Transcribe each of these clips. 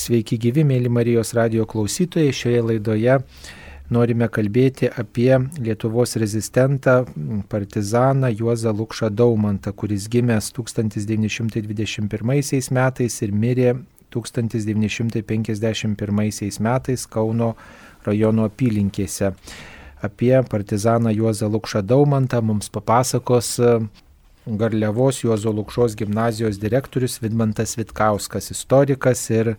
Sveiki gyvi, mėly Marijos radio klausytojai. Šioje laidoje norime kalbėti apie Lietuvos rezistentą, partizaną Juozą Lukšą Daumantą, kuris gimęs 1921 metais ir mirė 1951 metais Kauno rajono apylinkėse. Apie partizaną Juozą Lukšą Daumantą mums papasakos Garliavos Juozo Lukšos gimnazijos direktorius Vidmantas Vitkauskas, istorikas ir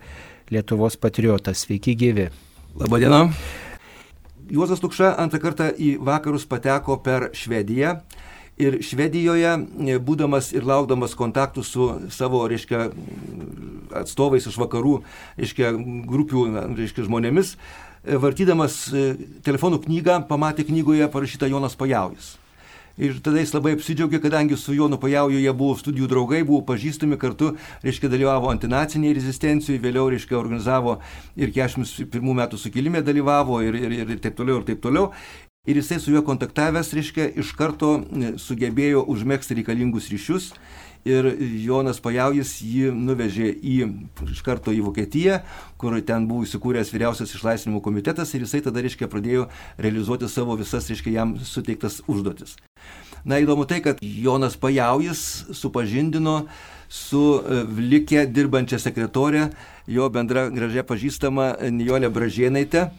Lietuvos patriotas. Sveiki gyvi. Labadiena. Juozas Lukša antrą kartą į vakarus pateko per Švediją. Ir Švedijoje, būdamas ir laukdamas kontaktų su savo, reiškia, atstovais iš vakarų, reiškia, grupių, reiškia, žmonėmis, vartydamas telefonų knygą, pamatė knygoje parašytą Jonas Pajaujas. Ir tada jis labai apsidžiaugė, kadangi su Jonu Pajauju jie buvo studijų draugai, buvo pažįstami kartu, reiškia, dalyvavo antinaciniai rezistencijai, vėliau, reiškia, organizavo ir 41 metų sukilimė dalyvavo ir, ir, ir taip toliau, ir taip toliau. Ir jisai su juo kontaktavęs, reiškia, iš karto sugebėjo užmėgsti reikalingus ryšius ir Jonas Pajaujas jį nuvežė į, iš karto į Vokietiją, kur ten buvo įsikūręs vyriausias išlaisvinimo komitetas ir jisai tada, reiškia, pradėjo realizuoti savo visas, reiškia, jam suteiktas užduotis. Na įdomu tai, kad Jonas Pajaujas supažindino su e, Vlikė dirbančia sekretorė, jo bendra gražia pažįstama Nijolė Bražėnaitė.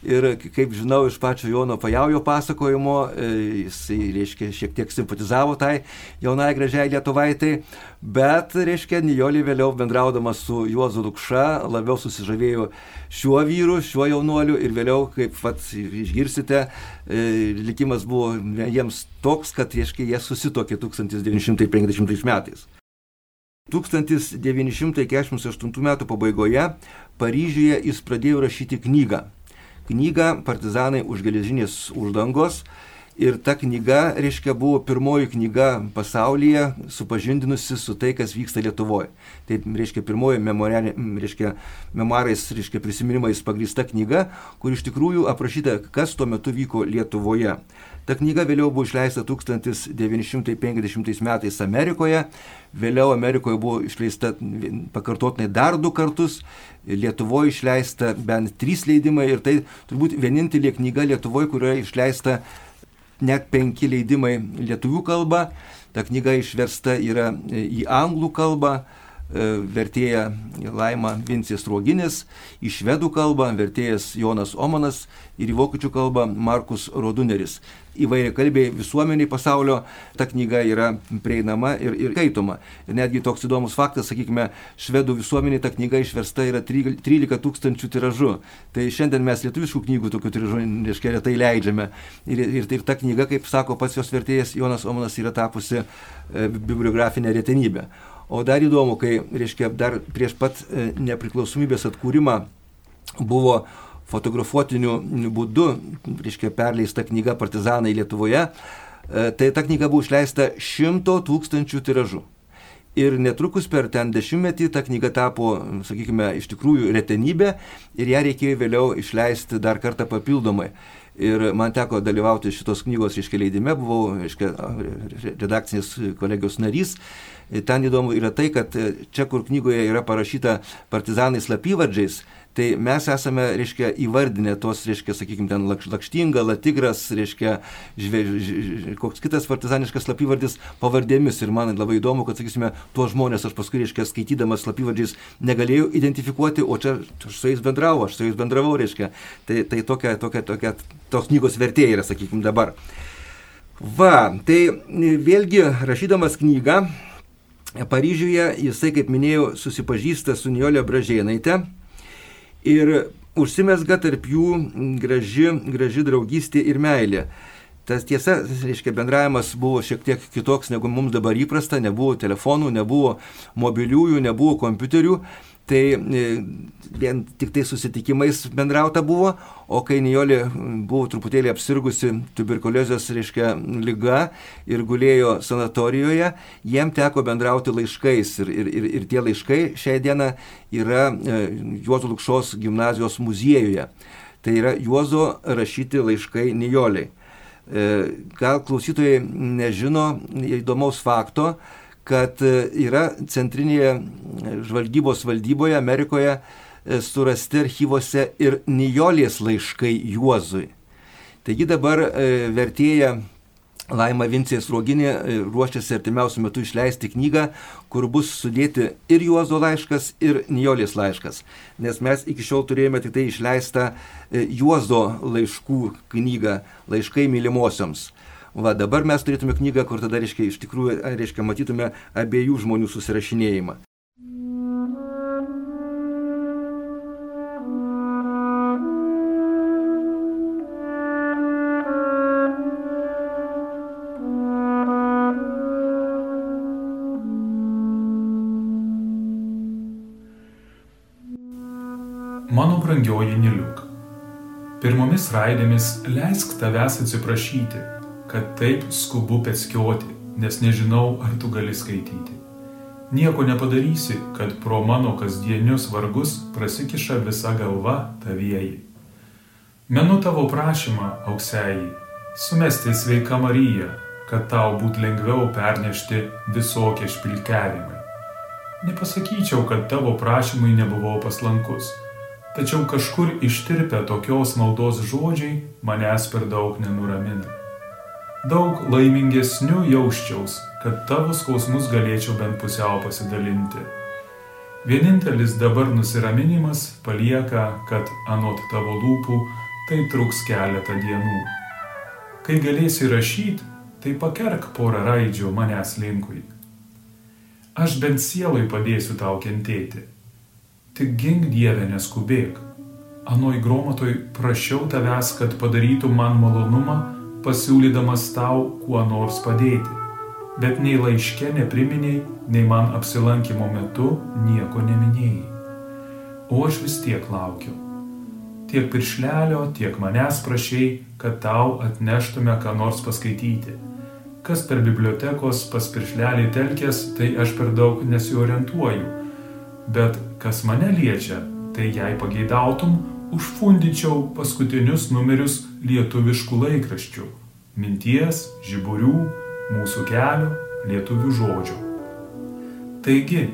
Ir kaip žinau iš pačio Jono Pajaujo pasakojimo, e, jisai, reiškia, šiek tiek simpatizavo tai jaunai gražiai Lietuvaitai, bet, reiškia, Nijolį vėliau bendraudama su Juozu Lukša labiau susižavėjo šiuo vyru, šiuo jaunuoliu ir vėliau, kaip pats išgirsite, e, likimas buvo jiems toks, kad, reiškia, jie susitokė 1950 metais. 1948 m. pabaigoje Paryžiuje jis pradėjo rašyti knygą knygą Partizanai už geležinės uždangos. Ir ta knyga, reiškia, buvo pirmoji knyga pasaulyje supažindinusi su tai, kas vyksta Lietuvoje. Tai, reiškia, pirmoji reiškia, memorais, reiškia, prisiminimais pagrįsta knyga, kur iš tikrųjų aprašyta, kas tuo metu vyko Lietuvoje. Ta knyga vėliau buvo išleista 1950 metais Amerikoje, vėliau Amerikoje buvo išleista pakartotinai dar du kartus, Lietuvoje išleista bent trys leidimai ir tai turbūt vienintelė knyga Lietuvoje, kurioje išleista net penki leidimai lietuvių kalba. Ta knyga išversta yra į anglų kalbą, vertėja Laima Vincijas Ruoginis, į švedų kalbą vertėjas Jonas Omanas ir į vokiečių kalbą Markus Roduneris įvairiai kalbėjai visuomeniai pasaulio, ta knyga yra prieinama ir, ir skaitoma. Ir netgi toks įdomus faktas, sakykime, švedų visuomeniai ta knyga išversta yra 13 tūkstančių tiražų. Tai šiandien mes lietuviškų knygų tokių tiražų, reiškia, retai leidžiame. Ir, ir, ir ta knyga, kaip sako pats jos vertėjas Jonas Omanas, yra tapusi e, bibliografinė retenybė. O dar įdomu, kai, reiškia, dar prieš pat e, nepriklausomybės atkūrimą buvo fotografuotiniu būdu, reiškia, perleista knyga Partizanai Lietuvoje, e, tai ta knyga buvo išleista šimto tūkstančių tiražų. Ir netrukus per ten dešimtmetį ta knyga tapo, sakykime, iš tikrųjų retenybė ir ją reikėjo vėliau išleisti dar kartą papildomai. Ir man teko dalyvauti šitos knygos, reiškia, leidime, buvau, reiškia, redakcinės kolegijos narys. Ten įdomu yra tai, kad čia, kur knygoje yra parašyta partizanai slapyvardžiais, Tai mes esame, reiškia, įvardinę tos, reiškia, sakykime, ten lakštinga, latigras, reiškia, žvė, ž, koks kitas partizaniškas slapyvardis pavardėmis. Ir man labai įdomu, kad, sakysime, tuos žmonės aš paskui, reiškia, skaitydamas slapyvardžiais negalėjau identifikuoti, o čia aš su jais bendravau, aš su jais bendravau, reiškia. Tai, tai tokia, tokia, tokia, tos knygos vertė yra, sakykime, dabar. Va, tai vėlgi rašydamas knygą, Paryžiuje jisai, kaip minėjau, susipažįsta su Niolė Bražėnaitė ir užsimesga tarp jų graži, graži draugystė ir meilė. Tas tiesa, reiškia, bendravimas buvo šiek tiek kitoks negu mums dabar įprasta, nebuvo telefonų, nebuvo mobiliųjų, nebuvo kompiuterių, tai e, vien tik tai susitikimais bendrauta buvo, o kai Nijolė buvo truputėlį apsirgusi tuberkuliozės, reiškia, lyga ir gulėjo sanatorijoje, jiem teko bendrauti laiškais ir, ir, ir, ir tie laiškai šią dieną yra e, Juozo Lukšos gimnazijos muziejuje. Tai yra Juozo rašyti laiškai Nijoliai. E, gal klausytojai nežino įdomaus fakto, kad e, yra centrinėje žvalgybos valdyboje Amerikoje e, surasti archyvose ir Nijolės laiškai Juozui. Taigi dabar e, vertėja Laima Vincija Sroginė e, ruošiasi artimiausių metų išleisti knygą, kur bus sudėti ir Juozo laiškas, ir Nijolės laiškas. Nes mes iki šiol turėjome tik tai išleistą Juozo laiškų knygą Laiškai mylimosioms. Va dabar mes turėtume knygą, kur tada, reiškia, iš tikrųjų, reiškia, matytume abiejų žmonių susirašinėjimą. Mano brangioji Niliuk, pirmomis raidėmis leisk tavęs atsiprašyti kad taip skubu peckioti, nes nežinau, ar tu gali skaityti. Nieko nepadarysi, kad pro mano kasdienius vargus prasikiša visa galva tavieji. Menu tavo prašymą, auksėjai, sumesti sveika Marija, kad tau būtų lengviau pernešti visokie špilkiavimai. Nepasakyčiau, kad tavo prašymui nebuvau paslankus, tačiau kažkur ištirpę tokios maldos žodžiai manęs per daug nenuramina daug laimingesniu jausčiaus, kad tavo skausmus galėčiau bent pusiau pasidalinti. Vienintelis dabar nusiraminimas palieka, kad anot tavo lūpų tai truks keletą dienų. Kai galėsi rašyti, tai pakerk porą raidžių manęs linkui. Aš bent sielai padėsiu tau kentėti. Tik gink Dievę neskubėk. Anoj gromatoj prašiau tavęs, kad padarytų man malonumą pasiūlydamas tau kuo nors padėti, bet nei laiške nepriminiai, nei man apsilankimo metu nieko neminėjai. O aš vis tiek laukiu. Tiek piršlelio, tiek manęs prašiai, kad tau atneštume ką nors paskaityti. Kas per bibliotekos pas piršlelį telkės, tai aš per daug nesiorientuoju. Bet kas mane liečia, tai jei pageidautum, užfundyčiau paskutinius numerius lietuviškų laikraščių - minties, žiburių, mūsų kelio, lietuvių žodžio. Taigi,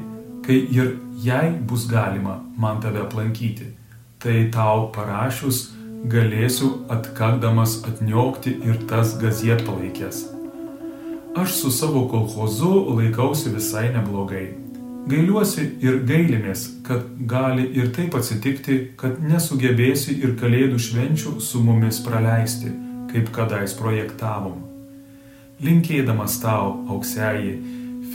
kai ir jei bus galima man tave aplankyti, tai tau parašius galėsiu atkakdamas atniokti ir tas gaziet palaikės. Aš su savo kolhozu laikausi visai neblogai Gailiuosi ir gailimės, kad gali ir taip atsitikti, kad nesugebėsi ir kalėdų švenčių su mumis praleisti, kaip kadais projektavom. Linkėdamas tau, auksėjai,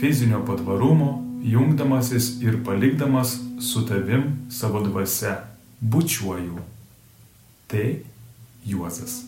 fizinio patvarumo, jungdamasis ir palikdamas su tavim savo dvasia, bučiuoju. Tai Juozas.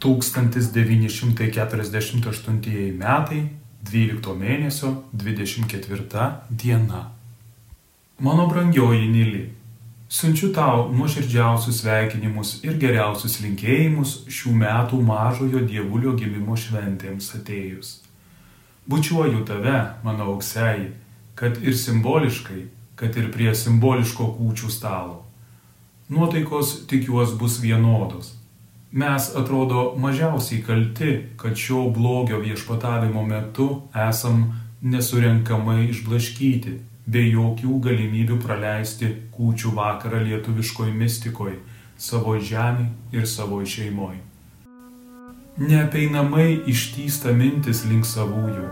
1948 metai, 12 mėnesio 24 diena. Mano brangioji Nili, siunčiu tau nuoširdžiausius sveikinimus ir geriausius linkėjimus šių metų mažojo dievulio gimimo šventėms atėjus. Bučiuoju tave, mano auksei, kad ir simboliškai, kad ir prie simboliško kūčių stalo. Nuotaikos tikiuos bus vienodos Mes atrodo mažiausiai kalti, kad šio blogio viešpatavimo metu esam nesurenkamai išblaškyti, be jokių galimybių praleisti kūčių vakarą lietuviškoj mistikoje, savo žemė ir savo šeimoje. Neapeinamai ištysta mintis link savųjų.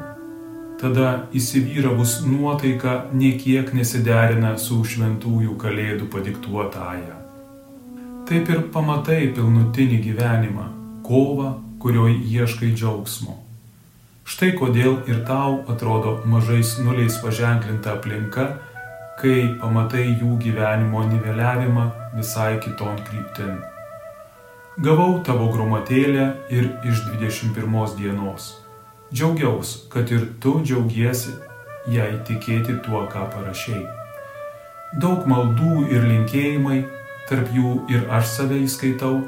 Tada įsivyravus nuotaika niekiek nesiderina su šventųjų kalėdų padiktuotąją taip ir pamatai pilnutinį gyvenimą, kovą, kurioje ieškai džiaugsmo. Štai kodėl ir tau atrodo mažais nuliais paženklinta aplinka, kai pamatai jų gyvenimo niveliavimą visai kiton kryptin. Gavau tavo gromatėlę ir iš 21 dienos. Džiaugiaus, kad ir tu džiaugiesi, jei tikėti tuo, ką parašiai. Daug maldų ir linkėjimai tarp jų ir aš save įskaitau,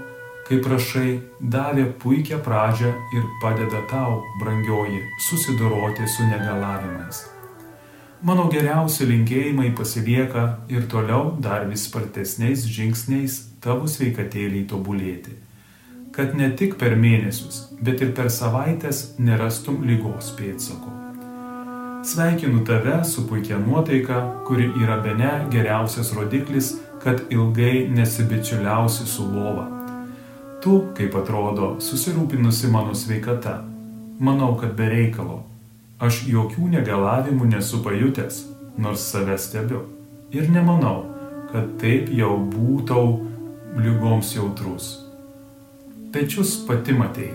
kai prašai, davė puikią pradžią ir padeda tau, brangioji, susidoroti su negalavimais. Mano geriausi linkėjimai pasilieka ir toliau dar vis spartesniais žingsniais tavo sveikatėliai tobulėti. Kad ne tik per mėnesius, bet ir per savaitės nerastum lygos pėdsako. Sveikinu tave su puikia nuotaika, kuri yra bene geriausias rodiklis, kad ilgai nesibičiuliausi su lova. Tu, kaip atrodo, susirūpinusi mano sveikata. Manau, kad be reikalo Aš jokių negalavimų nesu pajutęs, nors save stebiu. Ir nemanau, kad taip jau būtau lygoms jautrus. Pečius pati matei,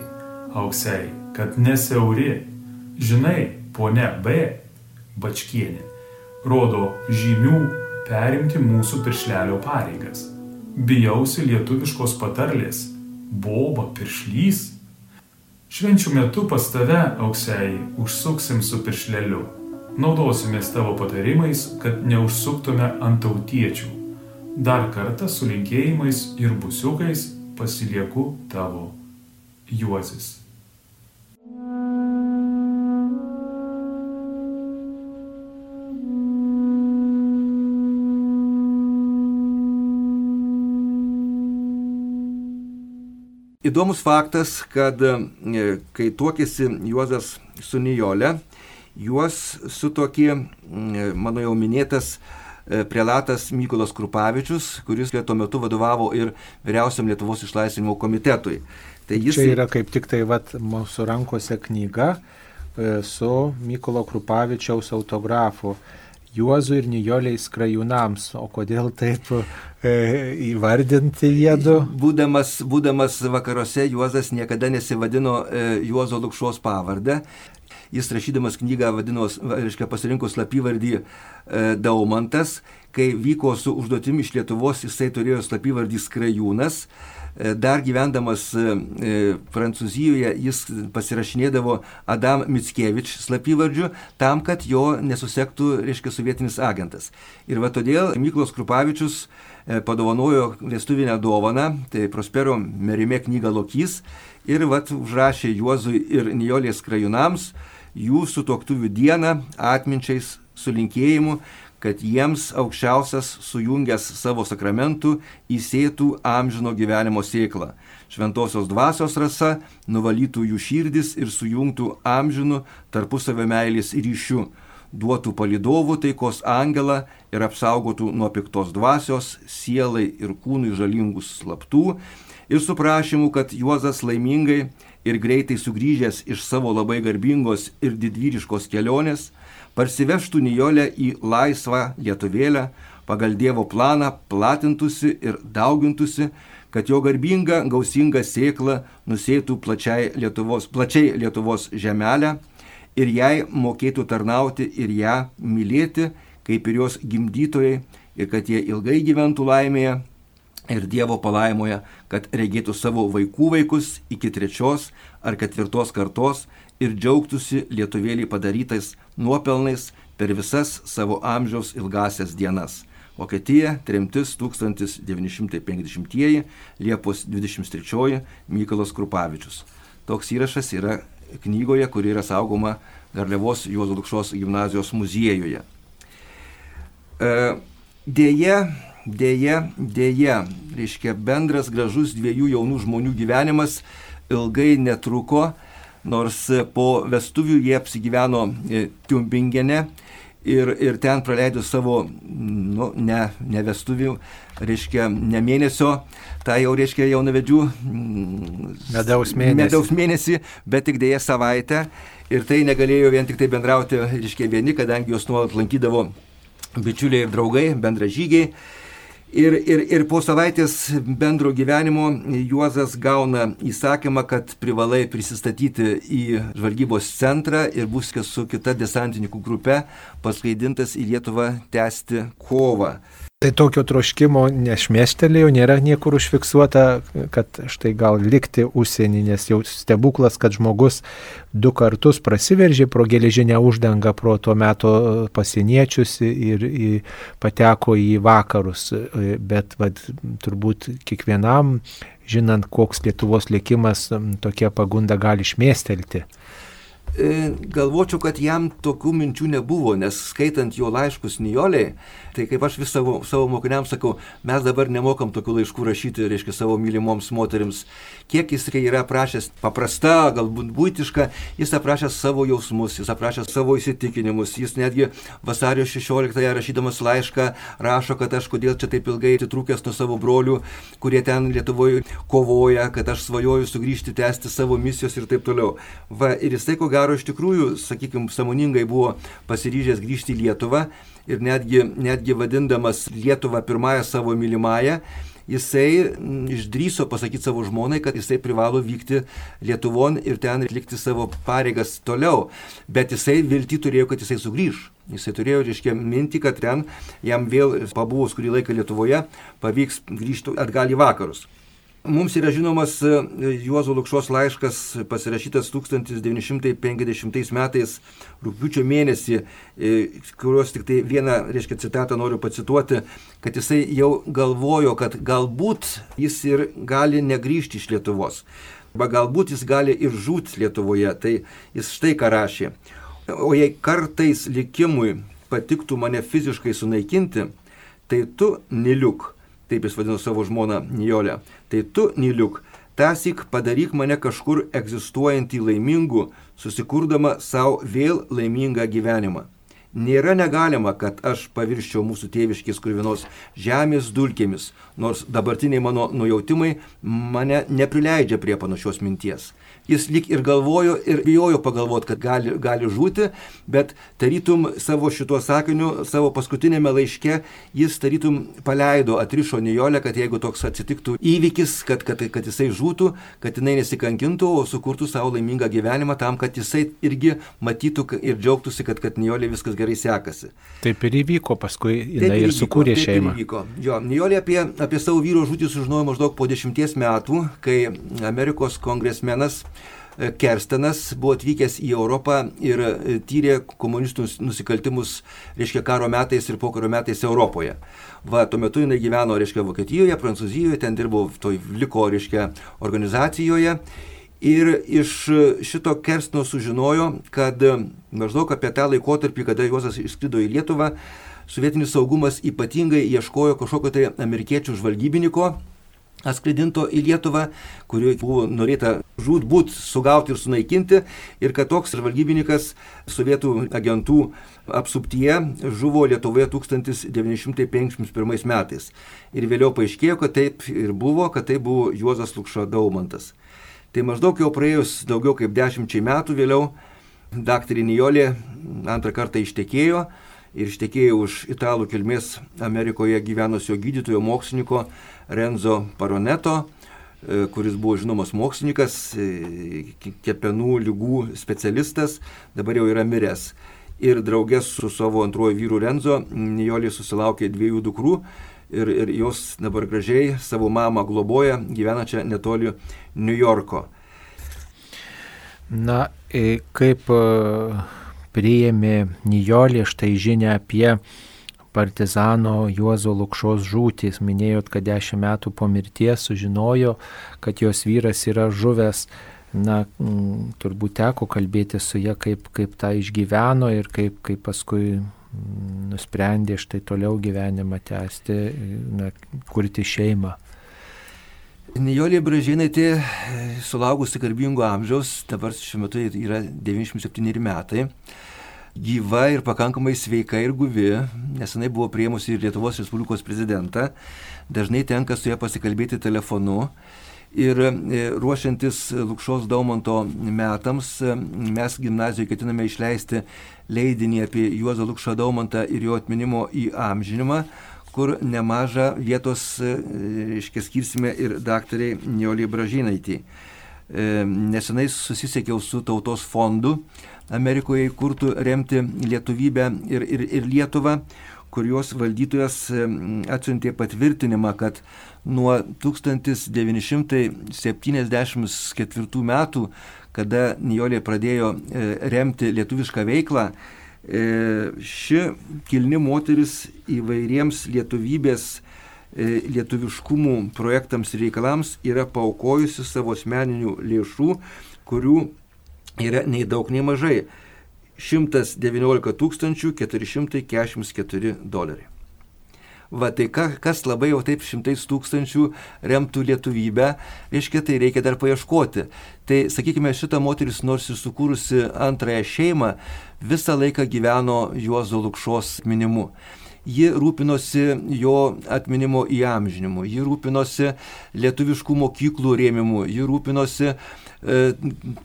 auksiai, kad nesiauri. Žinai, ponia B, bačkienė, rodo žymių perimti mūsų piršlelio pareigas. Bijausi lietuviškos patarlės, boba piršlys Švenčių metu pas tave, auksiai, užsuksim su piršleliu. Naudosimės tavo patarimais, kad neužsuktume ant tautiečių. Dar kartą su linkėjimais ir busiukais pasilieku tavo Juozis. Įdomus faktas, kad e, kai tuokėsi Juozas su Nijole, juos sutokė mano jau minėtas e, prelatas Mykolas Krupavičius, kuris tuo metu vadovavo ir vyriausiam Lietuvos išlaisvinimo komitetui. Tai jis... Čia yra kaip tik tai vat, mūsų rankose knyga e, su Mykolo Krupavičiaus autografu. Juozui ir Nijoliai skrajūnams. O kodėl taip e, įvardinti jėdu? Būdamas, būdamas vakaruose, Juozas niekada nesivadino e, Juozo Lukšos pavardę. Jis rašydamas knygą vadino, reiškia, pasirinko slapyvardį e, Daumantas. Kai vyko su užduotimi iš Lietuvos, jisai turėjo slapyvardį Skrajūnas. E, dar gyvendamas e, e, Prancūzijoje jis pasirašinėdavo Adam Mickevič slapyvardžiu tam, kad jo nesusektų, reiškia, sovietinis agentas. Ir va todėl Myklos Krupavičius padovanojo vestuvinę dovaną, tai Prospero Merime knyga Lokys ir vat užrašė Juozui ir Nijolės krajūnams jų sutoktuvių dieną atminčiais su linkėjimu, kad jiems aukščiausias sujungęs savo sakramentų įsėtų amžino gyvenimo sėklą. Šventosios dvasios rasa nuvalytų jų širdis ir sujungtų amžinų tarpusavio meilės ryšių, duotų palidovų taikos angelą ir apsaugotų nuo piktos dvasios, sielai ir kūnui žalingus slaptų ir su prašymu, kad Juozas laimingai ir greitai sugrįžęs iš savo labai garbingos ir didvyriškos kelionės, parsivežtų Nijolę į laisvą lietuvėlę, pagal Dievo planą platintųsi ir daugintųsi, kad jo garbinga, gausinga sėkla nusėtų plačiai Lietuvos, plačiai Lietuvos žemelę ir jai mokėtų tarnauti ir ją mylėti, kaip ir jos gimdytojai, ir kad jie ilgai gyventų laimėje ir Dievo palaimoje, kad regėtų savo vaikų vaikus iki trečios ar ketvirtos kartos ir džiaugtųsi lietuvėlį padarytais nuopelnais per visas savo amžiaus ilgasias dienas. Vokietija, tremtis 1950-ieji, Liepos 23-oji, Mykolas Krupavičius. Toks įrašas yra knygoje, kuri yra saugoma Garliavos Juozo Lukšos gimnazijos muziejuje. Dėje, dėje, dėje, reiškia bendras gražus dviejų jaunų žmonių gyvenimas ilgai netruko, nors po vestuvių jie apsigyveno e, Tiumbingene ir, ir ten praleido savo, nu, ne, ne vestuvių, reiškia, ne mėnesio, tą jau reiškia jaunavedžių mm, medaus mėnesį. medaus mėnesį, bet tik dėja savaitę. Ir tai negalėjo vien tik tai bendrauti, reiškia, vieni, kadangi juos nuolat lankydavo bičiuliai ir draugai, bendražygiai. Ir, ir, ir po savaitės bendro gyvenimo Juozas gauna įsakymą, kad privalai prisistatyti į žvalgybos centrą ir bus su kita desantininkų grupe paskaidintas į Lietuvą tęsti kovą. Tai tokio troškimo nešmėstelėjo, nėra niekur užfiksuota, kad štai gal likti užsienį, nes jau stebuklas, kad žmogus du kartus prasiveržė pro geležinę uždangą, pro tuo metu pasieniečius ir, ir pateko į vakarus. Bet vad, turbūt kiekvienam, žinant, koks Lietuvos likimas, tokia pagunda gali išmėstelti. E, galvočiau, kad jam tokių minčių nebuvo, nes skaitant jo laiškus Nijoliai, tai kaip aš vis savo, savo mokiniams sakau, mes dabar nemokam tokių laiškų rašyti, reiškia, savo mylimoms moteriams. Kiek jis yra aprašęs paprasta, galbūt būtiška, jis aprašęs savo jausmus, jis aprašęs savo įsitikinimus, jis netgi vasario 16-ąją rašydamas laišką rašo, kad aš kodėl čia taip ilgai atitrūkęs nuo savo brolių, kurie ten Lietuvoje kovoja, kad aš svajoju sugrįžti, tęsti savo misijos ir taip toliau. Va, ir jisai ko gero iš tikrųjų, sakykime, samoningai buvo pasiryžęs grįžti į Lietuvą ir netgi, netgi vadindamas Lietuvą pirmąją savo mylimąją, jisai mm, išdryso pasakyti savo žmonai, kad jisai privalo vykti Lietuvon ir ten atlikti savo pareigas toliau. Bet jisai viltį turėjo, kad jisai sugrįž. Jisai turėjo, reiškia, mintį, kad ten jam vėl pabuvus kurį laiką Lietuvoje pavyks grįžti atgal į vakarus. Mums yra žinomas e, Juozo Lukšos laiškas pasirašytas 1950 metais rūpiučio mėnesį, e, kurios tik tai vieną, reiškia, citatą noriu pacituoti, kad jisai jau galvojo, kad galbūt jis ir gali negryžti iš Lietuvos, arba galbūt jis gali ir žūti Lietuvoje. Tai jis štai ką rašė. O jei kartais likimui patiktų mane fiziškai sunaikinti, tai tu niliuk taip jis vadino savo žmoną Nijolę, tai tu, Niliuk, tasik padaryk mane kažkur egzistuojantį laimingų, susikurdama savo vėl laimingą gyvenimą. Nėra negalima, kad aš pavirščiau mūsų tėviškės kurvinos žemės dulkėmis, nors dabartiniai mano nujautimai mane neprileidžia prie panašios minties jis lik ir galvojo ir bijojo pagalvoti, kad gali, gali žūti, bet tarytum savo šituo sakiniu, savo paskutinėme laiške, jis tarytum paleido, atrišo Nijolę, kad jeigu toks atsitiktų įvykis, kad, kad, kad jisai žūtų, kad jinai nesikankintų, o sukurtų savo laimingą gyvenimą tam, kad jisai irgi matytų ir džiaugtųsi, kad, kad Nijolė viskas gerai sekasi. Taip ir įvyko, paskui jinai ir, ir sukūrė šeimą. Jo, Nijolė apie, apie savo vyro žūtį sužinojo maždaug po dešimties metų, kai Amerikos kongresmenas Kerstenas buvo atvykęs į Europą ir e, tyrė komunistų nusikaltimus, reiškia, karo metais ir pokario metais Europoje. Va, tuo metu jinai gyveno, reiškia, Vokietijoje, Prancūzijoje, ten dirbo toj liko, reiškia, organizacijoje. Ir iš šito Kerstino sužinojo, kad maždaug apie tą laikotarpį, kada Juozas išskrido į Lietuvą, sovietinis saugumas ypatingai ieškojo kažkokio tai amerikiečių žvalgybininko, atskraidinto į Lietuvą, kuriuo buvo norėta žūtbūt sugauti ir sunaikinti, ir kad toks žvalgybininkas sovietų agentų apsuptyje žuvo Lietuvoje 1951 metais. Ir vėliau paaiškėjo, kad taip ir buvo, kad tai buvo Juozas Lukša Daumantas. Tai maždaug jau praėjus daugiau kaip dešimčiai metų vėliau daktarė Nijolė antrą kartą ištekėjo ir ištekėjo už italų kilmės Amerikoje gyvenusio gydytojo mokslininko Renzo Paroneto, e, kuris buvo žinomas mokslininkas, e, kepenų lygų specialistas, dabar jau yra miręs. Ir draugės su savo antruoju vyru Renzo, Nijolė susilaukė dviejų dukrų ir, ir jos dabar gražiai savo mamą globoja, gyvena čia netoli New Yorko. Na, e, kaip priėmė Nijolė štai žinia apie partizano Juozo Lukšos žūtys. Minėjot, kad dešimt metų po mirties sužinojo, kad jos vyras yra žuvęs. Na, m, turbūt teko kalbėti su ją, kaip, kaip tą išgyveno ir kaip, kaip paskui nusprendė štai toliau gyvenimą tęsti, na, kurti šeimą. Nijolė Bražinaitė, sulaukusi garbingo amžiaus, dabar šiuo metu yra 97 metai gyva ir pakankamai sveika ir guvi, nes jinai buvo prieimusi ir Lietuvos Respublikos prezidentą, dažnai tenka su ją pasikalbėti telefonu. Ir e, ruošiantis Lukšos Daumanto metams, e, mes gimnazijoje ketiname išleisti leidinį apie Juozą Lukšą Daumantą ir jo atminimo į amžinimą, kur nemažą vietos, e, reiškia, skirsime ir daktariai Nioliai Bražinaitį. Nesenai susisiekiau su tautos fondu, Amerikoje įkurtų remti lietuvybę ir, ir, ir Lietuvą, kur jos valdytojas atsiuntė patvirtinimą, kad nuo 1974 metų, kada Nijolė pradėjo e, remti lietuvišką veiklą, e, ši kilni moteris įvairiems lietuvybės e, lietuviškumų projektams ir reikalams yra paukojusi savo asmeninių lėšų, kurių yra nei daug, nei mažai. 119 444 doleriai. Va tai ka, kas labai jau taip šimtais tūkstančių remtų lietuvybę, reiškia, tai reikia dar paieškoti. Tai sakykime, šita moteris, nors ir sukūrusi antrąją šeimą, visą laiką gyveno Juozo Lukšos minimu ji rūpinosi jo atminimo įamžinimu, ji rūpinosi lietuviškų mokyklų rėmimu, ji rūpinosi e,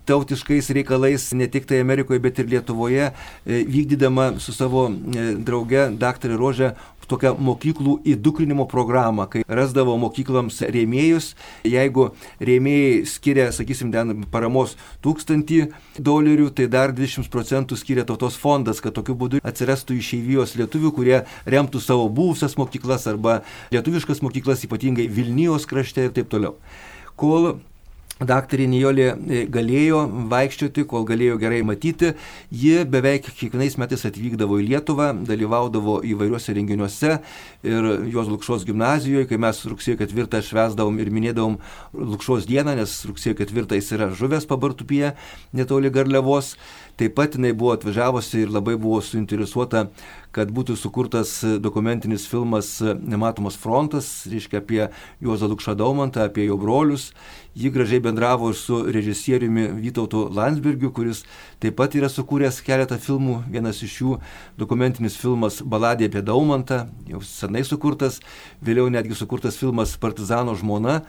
tautiškais reikalais ne tik tai Amerikoje, bet ir Lietuvoje, e, vykdydama su savo e, drauge dr. Rožė tokią mokyklų įdukrinimo programą, kai rasdavo mokyklams rėmėjus, jeigu rėmėjai skiria, sakysim, ten paramos tūkstantį dolerių, tai dar 20 procentų skiria tautos fondas, kad tokiu būdu atsirastų išeivijos lietuvių, kurie remtų savo buvusias mokyklas arba lietuviškas mokyklas, ypatingai Vilnijos krašte ir taip toliau. Kol Daktarė Nijolė e, galėjo vaikščioti, kol galėjo gerai matyti. Ji beveik kiekvienais metais atvykdavo į Lietuvą, dalyvaudavo įvairiuose renginiuose ir jos Lukšos gimnazijoje, kai mes rugsėjo 4 švesdavom ir minėdavom Lukšos dieną, nes rugsėjo 4 jis yra žuvęs pabartupyje netoli Garliavos. Taip pat jinai buvo atvažiavusi ir labai buvo suinteresuota, kad būtų sukurtas dokumentinis filmas Nematomas frontas, reiškia apie Juozą Lukšą Daumantą, apie jo brolius. Ji gražiai bendravo ir su režisieriumi Vytautu Landsbergiu, kuris taip pat yra sukūręs keletą filmų. Vienas iš jų dokumentinis filmas Baladė apie Daumantą, jau senai sukurtas, vėliau netgi sukurtas filmas Partizano žmona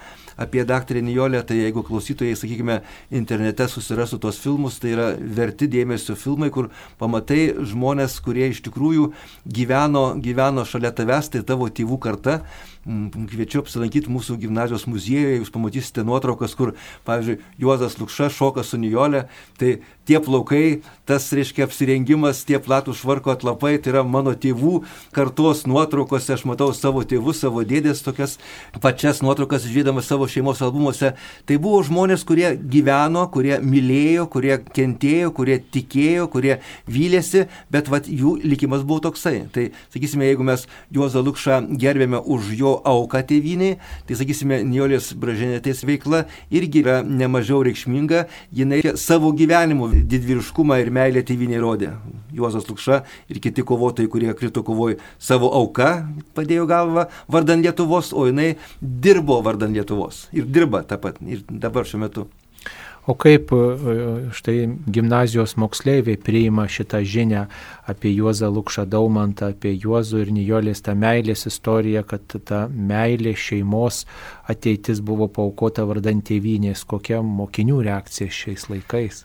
apie daktarę Nijolę. Tai jeigu klausytojai, sakykime, internete susirastų tuos filmus, tai yra verti dėmesio filmai, kur pamatai žmonės, kurie iš tikrųjų gyveno, gyveno šalia tavęs, tai tavo tėvų karta Mm, kviečiu apsilankyti mūsų gimnazijos muziejuje, jūs pamatysite nuotraukas, kur, pavyzdžiui, Juozas Lukša šoka su Nijolė, tai tie plaukai, tas, reiškia, apsirengimas, tie platų švarko atlapai, tai yra mano tėvų kartos nuotraukose, aš matau savo tėvus, savo dėdės, tokias pačias nuotraukas žiūrėdamas savo šeimos albumuose. Tai buvo žmonės, kurie gyveno, kurie mylėjo, kurie kentėjo, kurie tikėjo, kurie vylėsi, bet vat, jų likimas buvo toksai. Tai, sakysime, jeigu mes Juozą Lukšą gerbėme už jo auką tėviniai, tai sakysime, Niolės Bražinėtės veikla irgi yra nemažiau reikšminga, jinai savo gyvenimu didvyriškumą ir meilę tėviniai rodė. Juozas Lukša ir kiti kovotojai, kurie krito kovoj savo auką, padėjo galvą vardan Lietuvos, o jinai dirbo vardan Lietuvos ir dirba tą pat ir dabar šiuo metu. O kaip e, štai gimnazijos moksleiviai priima šitą žinę apie Juozą Lukšą Daumantą, apie Juozų ir Nijolės tą meilės istoriją, kad ta meilė šeimos ateitis buvo paukota vardant tėvynės, kokia mokinių reakcija šiais laikais?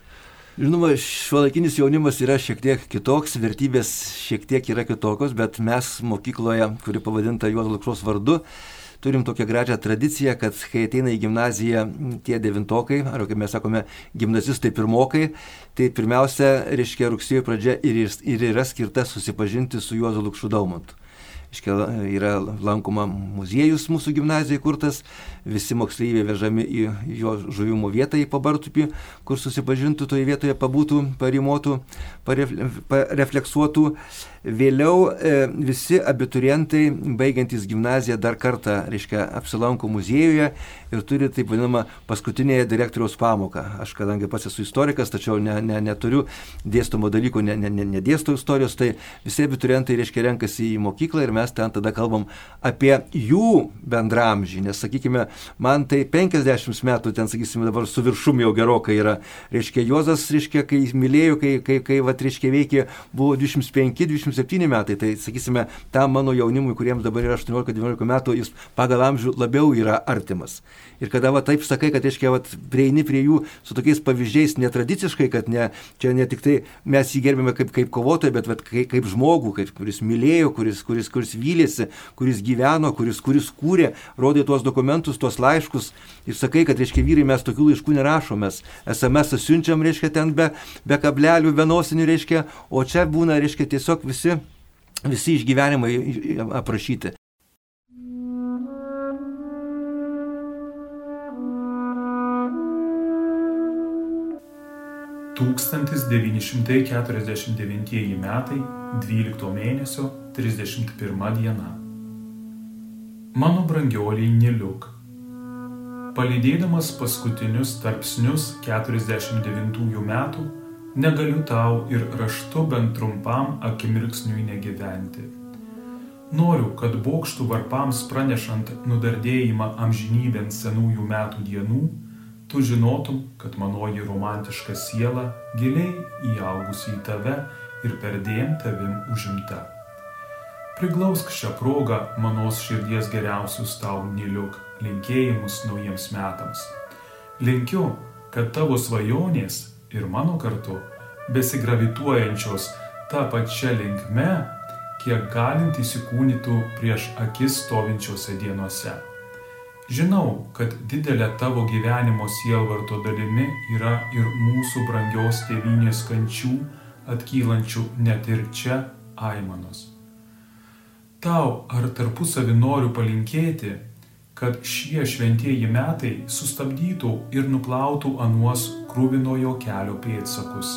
Žinoma, šiuolaikinis jaunimas yra šiek tiek kitoks, vertybės šiek tiek yra kitokios, bet mes mokykloje, kuri pavadinta Juozo Lukšos vardu, turim tokią gražią tradiciją, kad kai ateina į gimnaziją tie devintokai, ar kaip mes sakome, gimnazistai pirmokai, tai pirmiausia, reiškia, rugsėjo pradžia ir, ir yra skirta susipažinti su Juozu Lukšu Daumantu. Iškia, yra lankoma muziejus mūsų gimnazijai kurtas, visi moksleiviai vežami į jo žuvimo vietą į pabartupį, kur susipažintų toje vietoje, pabūtų, parimotų, parefleksuotų. Vėliau e, visi abiturientai, baigiantys gimnaziją, dar kartą, reiškia, apsilanko muziejuje ir turi taip vadinamą paskutinėje direktoriaus pamoką. Aš kadangi pats esu istorikas, tačiau ne, ne, neturiu dėstomo dalyko, ne, ne, ne, nedėsto istorijos, tai visi abiturientai, reiškia, renkasi į mokyklą ir mes ten tada kalbam apie jų bendramžį, nes, sakykime, man tai 50 metų, ten, sakysime, dabar su viršum jau gerokai yra. Reiškia, Juozas, reiškia, kai mylėjo, kai, kai, kai va, reiškia, veikė, buvo 25-27 27 metai, tai sakysime, tam mano jaunimui, kuriems dabar yra 18-19 metų, jis pagal amžių labiau yra artimas. Ir kada va taip sakai, kad, reiškia, va, prieini prie jų su tokiais pavyzdžiais netradiciškai, kad ne, čia ne tik tai mes jį gerbėme kaip, kaip kovotoją, bet va, kaip, kaip žmogų, kaip, kuris mylėjo, kuris, kuris, kuris vylėsi, kuris gyveno, kuris, kuris kūrė, rodė tuos dokumentus, tuos laiškus ir sakai, kad, reiškia, vyrai mes tokių laiškų nerašome, SMS siunčiam, reiškia, ten be, be kablelių, be nosinių, reiškia, o čia būna, reiškia, tiesiog visi, visi išgyvenimai aprašyti. 1949 metai 12 mėnesio 31 diena. Mano brangioliai Niliuk. Palydėdamas paskutinius tarpsnius 49 metų, negaliu tau ir raštu bent trumpam akimirksniui negyventi. Noriu, kad bokštų varpams pranešant nudardėjimą amžinybėn senųjų metų dienų, tu žinotum, kad manoji romantiška siela giliai įaugusi į tave ir perdėm tavim užimta. Priglausk šią progą manos širdies geriausius tau niliuk linkėjimus naujiems metams. Linkiu, kad tavo svajonės ir mano kartu besigravituojančios tą pačią linkme, kiek galint įsikūnytų prieš akis stovinčiose dienose. Žinau, kad didelė tavo gyvenimo sielvarto dalimi yra ir mūsų brangios tėvynės kančių, atkylančių net ir čia aimanos. Tau ar tarpusavį noriu palinkėti, kad šie šventieji metai sustabdytų ir nuplautų anuos krūvinojo kelio pėdsakus.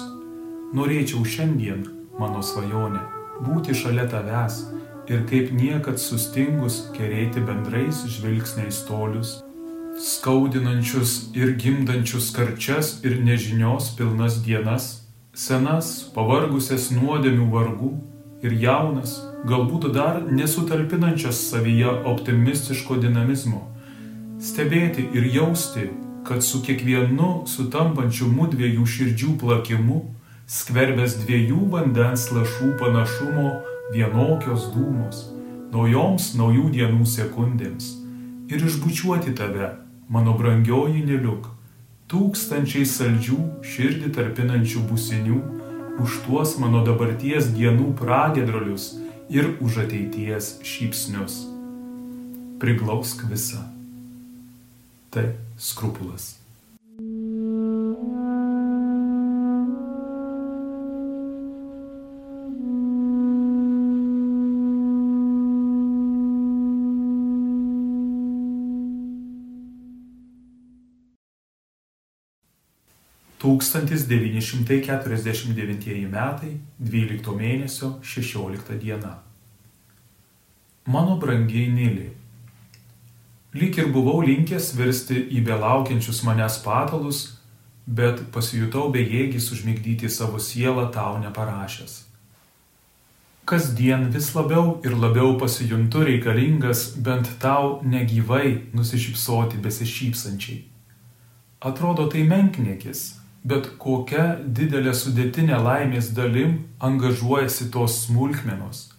Norėčiau šiandien, mano svajonė, būti šalia tavęs ir kaip niekad sustingus kerėti bendrais žvilgsniais tolius, skaudinančius ir gimdančius karčias ir nežinios pilnas dienas, senas, pavargusias nuodėmių vargų ir jaunas, galbūt dar nesutalpinančias savyje optimistiško dinamizmo. Stebėti ir jausti, kad su kiekvienu sutampančiu mudviejų širdžių plakimu, skverbės dviejų vandens lašų panašumo vienokios dūmos, naujoms naujų dienų sekundėms ir išbučiuoti tave, mano brangioji neliuk, tūkstančiai saldžių širdį tarpinančių businių, už tuos mano dabarties dienų pragedrolius ir už ateities šypsnius. Priglausk visą. Tai skrupulas. Tūkstantis devyni šimtai keturiasdešimt devintieji metai, dvylikto mėnesio šešiolikta diena. Mano brangiai Nili. Lyg ir buvau linkęs virsti į belaukiančius manęs patalus, bet pasijutau bejėgis užmigdyti savo sielą tau neparašęs. Kasdien vis labiau ir labiau pasijuntu reikalingas bent tau negyvai nusišypsoti besišypsančiai. Atrodo tai menkniekis, bet kokia didelė sudėtinė laimės dalim angažuojasi tos smulkmenos.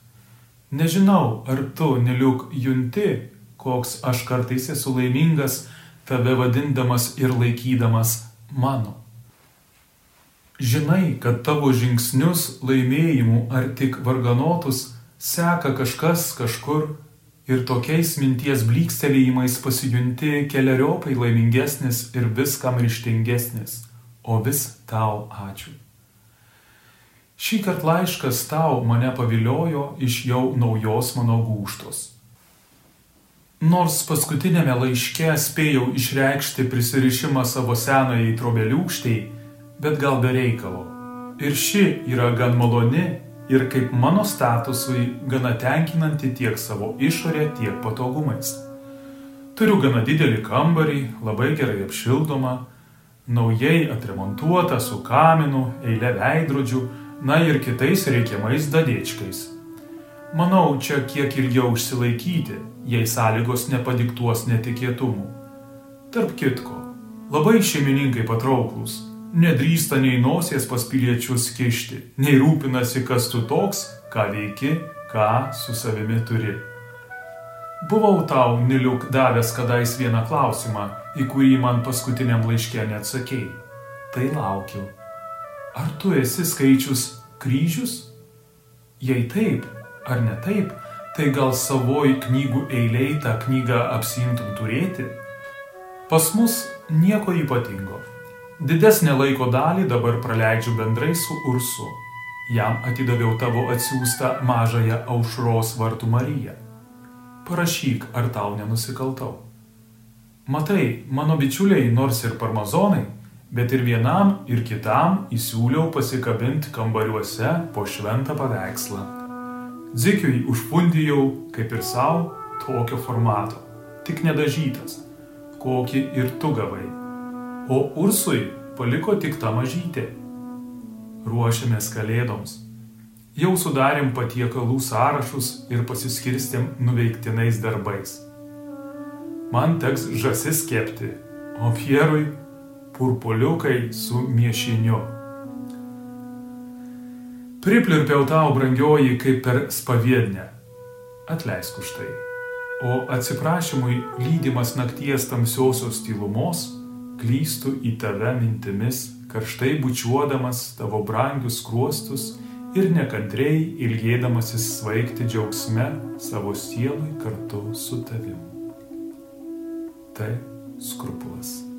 Nežinau, ar tu, neliuk, junti, koks aš kartais esu laimingas, tave vadindamas ir laikydamas mano. Žinai, kad tavo žingsnius laimėjimų ar tik varganotus seka kažkas kažkur ir tokiais minties blykstelėjimais pasijunti keliariopai laimingesnis ir viskam ryštingesnis o vis tau ačiū. Šį kartą laiškas tau mane paviliojo iš jau naujos mano gūštos. Nors paskutinėme laiške spėjau išreikšti prisirišimą savo senai trobeliūkštai, bet gal be reikalo. Ir ši yra gan maloni ir kaip mano statusui gana tenkinanti tiek savo išorė, tiek patogumais. Turiu gana didelį kambarį, labai gerai apšildomą, naujai atremontuota su kaminu, eilė veidrodžių, na ir kitais reikiamais dadėčkais. Manau, čia kiek ilgiau užsilaikyti, jei sąlygos nepadiktuos netikėtumų. Tarp kitko, labai šeimininkai patrauklus, nedrįsta nei nosies pas piliečius kišti, nei rūpinasi, kas tu toks, ką veiki, ką su savimi turi. Buvau tau, Niliuk, davęs kadais vieną klausimą, į kurį man paskutiniam laiške neatsakėjai. Tai laukiu. Ar tu esi skaičius kryžius? Jei taip, ar ne taip, tai gal savoji knygų eiliai tą knygą apsimtum turėti? Pas mus nieko ypatingo. Didesnę laiko dalį dabar praleidžiu bendrai su Ursu. Jam atidaviau tavo atsiųstą mažąją aušros vartų Mariją. Parašyk, ar tau nenusikaltau. Matai, mano bičiuliai nors ir parmazonai, bet ir vienam ir kitam įsiūliau pasikabinti kambariuose po šventą paveikslą. Dzikiui užfundijau, kaip ir savo, tokio formato, tik nedažytas. kokį ir tu gavai. O Ursui paliko tik tą mažytę. Ruošiamės kalėdoms. Jau sudarėm patiekalų sąrašus ir pasiskirstėm nuveiktinais darbais. Man teks žasis kepti, o Pierui purpuliukai su miešiniu. Priplirpiau tau, brangioji, kaip per spaviednę. Atleisk už tai. O atsiprašymui lydimas nakties tamsiosios tylumos, klystu į tave mintimis, karštai bučiuodamas tavo brangius kruostus ir nekantriai ilgėdamasis svaigti džiaugsme savo sielui kartu su tavim. Tai skrupulas.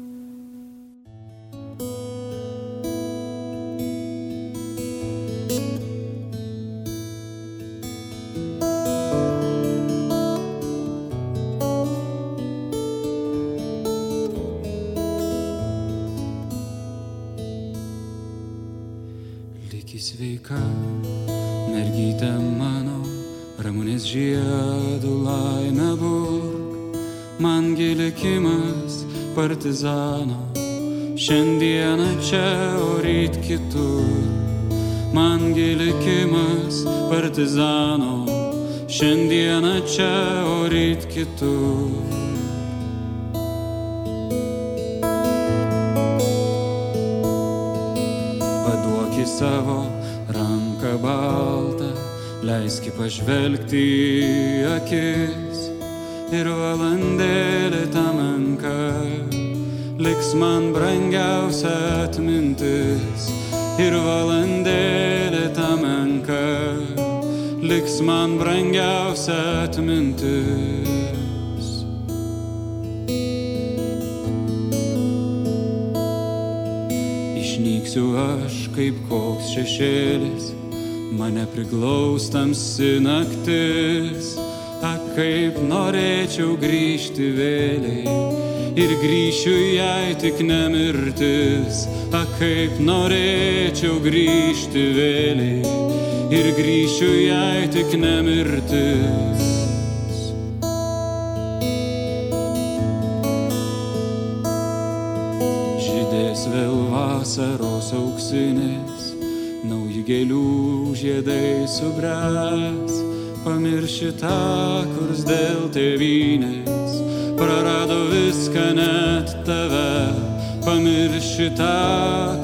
Kitur. savo ranką baltą, leiski pažvelgti į akis ir valandėlį tą menką, liks man brangiausia atmintis ir valandėlį tą menką, liks man brangiausia atmintis. Išnyksiu aš kaip koks šešėlis, mane priglaustamsi naktis, ak kaip norėčiau grįžti vėliai ir grįšiu jai tik nemirtis, ak kaip norėčiau grįžti vėliai ir grįšiu jai tik nemirtis. Vasaros auksinės, nauji gėlių žiedai subręs, pamirši tą, kurs dėl tėvynės, prarado viską net tave, pamirši tą,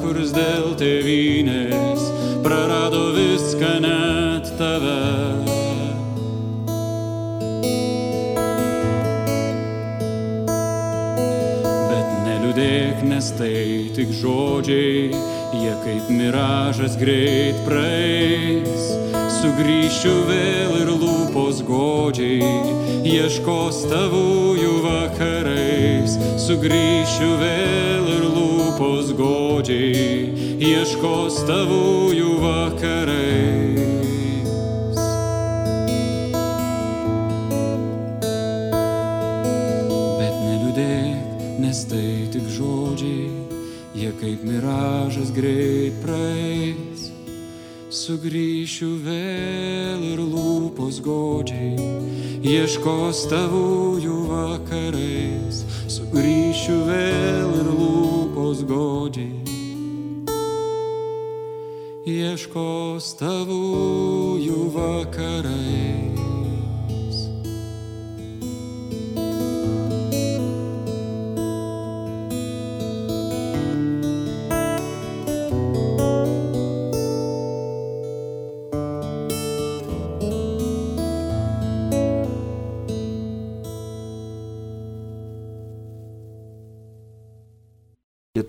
kurs dėl tėvynės, nes tai tik žodžiai, jie kaip miražas greit praeis. Sugryšiu vėl ir lūpos godžiai, ieškos tavųjų vakarais. Sugryšiu vėl ir lūpos godžiai, ieškos tavųjų vakarais. tik žodžiai, jie kaip miražas greit praeis. Sugryšiu vėl ir lūpos godžiai, ieškos tavųjų vakarais. Sugryšiu vėl ir lūpos godžiai, ieškos tavųjų vakarais.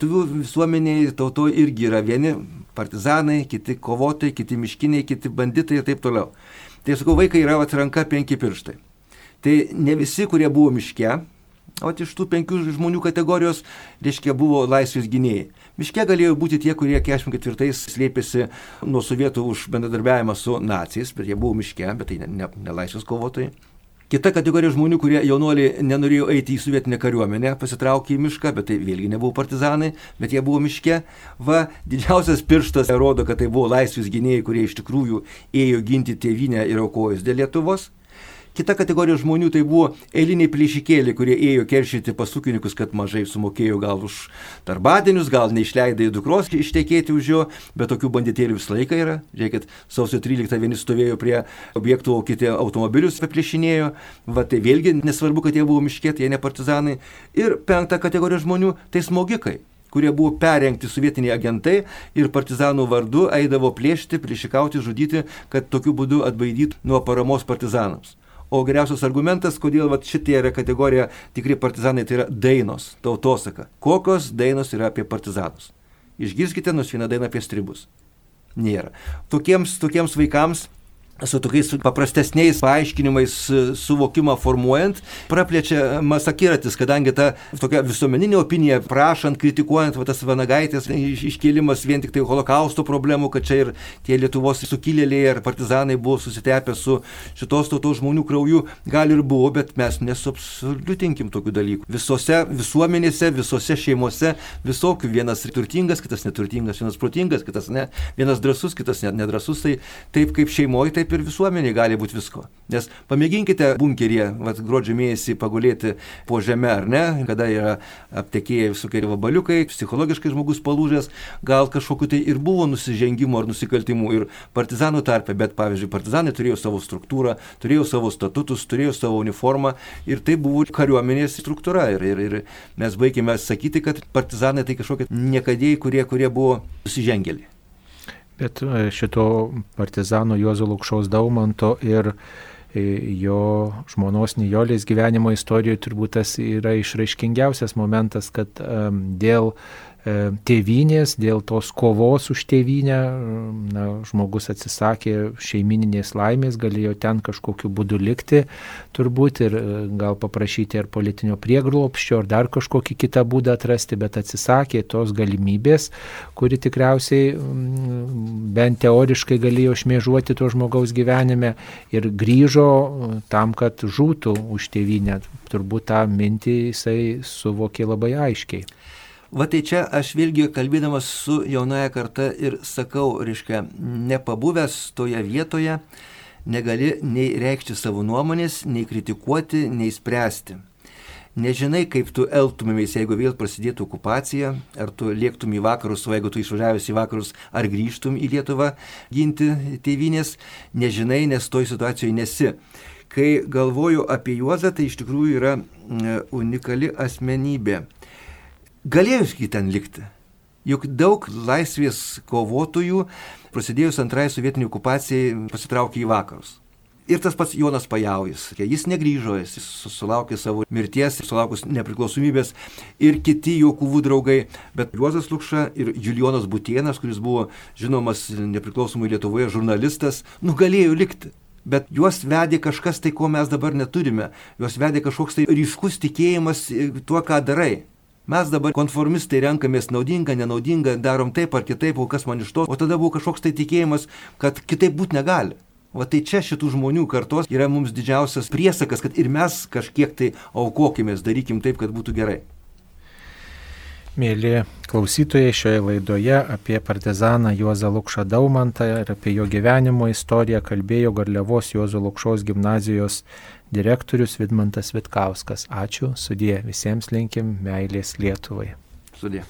Lietuvių visuomeniai tautoje irgi yra vieni partizanai, kiti kovotojai, kiti miškiniai, kiti banditai ir taip toliau. Tai sakau, vaikai yra atranka penki pirštai. Tai ne visi, kurie buvo miške, o iš tų penkių žmonių kategorijos, reiškia, buvo laisvės gynėjai. Miške galėjo būti tie, kurie 44-ais slėpėsi nuo sovietų už bendradarbiavimą su nacijais, bet jie buvo miške, bet tai ne, ne, ne laisvės kovotojai. Kita kategorija žmonių, kurie jaunuoliai nenorėjo eiti į sovietinę kariuomenę, pasitraukė į mišką, bet tai vėlgi nebuvo partizanai, bet jie buvo miške. Va, didžiausias pirštas rodo, kad tai buvo laisvės gynėjai, kurie iš tikrųjų ėjo ginti tėvynę ir aukojus dėl Lietuvos. Kita kategorija žmonių tai buvo eiliniai plėšikėliai, kurie ėjo keršyti pasūkininkus, kad mažai sumokėjo gal už darbadienius, gal neišleidai dukros ištekėti už jo, bet tokių banditėlių visą laiką yra. Žiūrėkit, sausio 13 vieni stovėjo prie objektų, o kiti automobilius apiplėšinėjo. Va tai vėlgi nesvarbu, kad jie buvo miškėti, jie ne partizanai. Ir penkta kategorija žmonių tai smogikai kurie buvo perrengti sovietiniai agentai ir partizanų vardu eidavo plėšti, plėšikauti, žudyti, kad tokiu būdu atbaidytų nuo paramos partizanams. O geriausias argumentas, kodėl vat, šitie yra kategorija tikri partizanai, tai yra dainos, tautosaka. Kokios dainos yra apie partizanus? Išgirskite nors vieną dainą apie stribus. Nėra. Tokiems, tokiems vaikams su tokiais paprastesniais paaiškinimais suvokimą formuojant, praplečia masakiratis, kadangi ta tokia visuomeninė opinija, prašant, kritikuojant va, tas vanagaitės iškėlimas vien tik tai holokausto problemų, kad čia ir tie Lietuvos sukilėliai ar partizanai buvo susitepę su šitos tautos žmonių krauju, gal ir buvo, bet mes nesuabsoliutinkim tokių dalykų. Visose visuomenėse, visose šeimose visokių, vienas turtingas, kitas neturtingas, vienas protingas, kitas ne, vienas drasus, kitas nedrasus, tai taip kaip šeimoje, taip kaip ir visuomeniai gali būti visko. Nes pamėginkite bunkeryje, vat, gruodžio mėnesį pagulėti po žemę ar ne, kada yra aptekėję visokie vabaliukai, psichologiškai žmogus palūžęs, gal kažkokiu tai ir buvo nusižengimų ar nusikaltimų ir partizanų tarpe, bet pavyzdžiui, partizanai turėjo savo struktūrą, turėjo savo statutus, turėjo savo uniformą ir tai buvo kariuomenės struktūra. Ir, ir, ir mes baigėme sakyti, kad partizanai tai kažkokie niekadėjai, kurie, kurie buvo nusižengėliai. Bet e, šito partizano Juozo Lukšaus Daumanto ir e, jo žmonos Nijolės gyvenimo istorijoje turbūt tas yra išraiškingiausias momentas, kad dėl E, tėvynės, dėl tos kovos už tėvynę, na, žmogus atsisakė šeimininės laimės, galėjo ten kažkokiu būdu likti turbūt ir e, gal paprašyti ar politinio prieglopščio, ar dar kažkokį kitą būdą atrasti, bet atsisakė tos galimybės, kuri tikriausiai bent teoriškai galėjo šmėžuoti to žmogaus gyvenime ir grįžo tam, kad žūtų už tėvynę. Turbūt tą mintį jisai suvokė labai aiškiai. Va tai čia aš vėlgi kalbėdamas su jaunaja karta ir sakau, reiškia, nepabuvęs toje vietoje, negali nei reikšti savo nuomonės, nei kritikuoti, nei spręsti. Nežinai, kaip tu elgtumėmės, jeigu vėl prasidėtų okupacija, ar tu lėktum į vakarus, o jeigu tu išvažiavęs į vakarus, ar grįžtum į Lietuvą ginti tėvynės, nežinai, nes toj situacijoje nesi. Kai galvoju apie Juozą, tai iš tikrųjų yra unikali asmenybė galėjo jis ten likti. Juk daug laisvės kovotojų, prasidėjus antrai sovietiniai okupacijai, pasitraukė į vakarus. Ir tas pats Jonas Pajaujas. Jis negryžo, jis sulaukė savo mirties, sulaukus nepriklausomybės ir kiti jo kuvų draugai. Bet Juozas Lukša ir Julijonas Butienas, kuris buvo žinomas nepriklausomai Lietuvoje žurnalistas, nugalėjo likti. Bet juos vedė kažkas tai, ko mes dabar neturime. Juos vedė kažkoks tai ryškus tikėjimas tuo, ką darai. Mes dabar konformistai renkamės naudingą, nenaudingą, darom taip ar kitaip, o kas man iš to, o tada buvo kažkoks tai tikėjimas, kad kitaip būti negali. O tai čia šitų žmonių kartos yra mums didžiausias priesakas, kad ir mes kažkiek tai aukokimės, darykim taip, kad būtų gerai. Mėly klausytojai, šioje laidoje apie partizaną Juozą Lukšą Daumantą ir apie jo gyvenimo istoriją kalbėjo Garliavos Juozo Lukšos gimnazijos direktorius Vidmantas Vitkauskas. Ačiū, sudė, visiems linkim meilės Lietuvai. Sudė.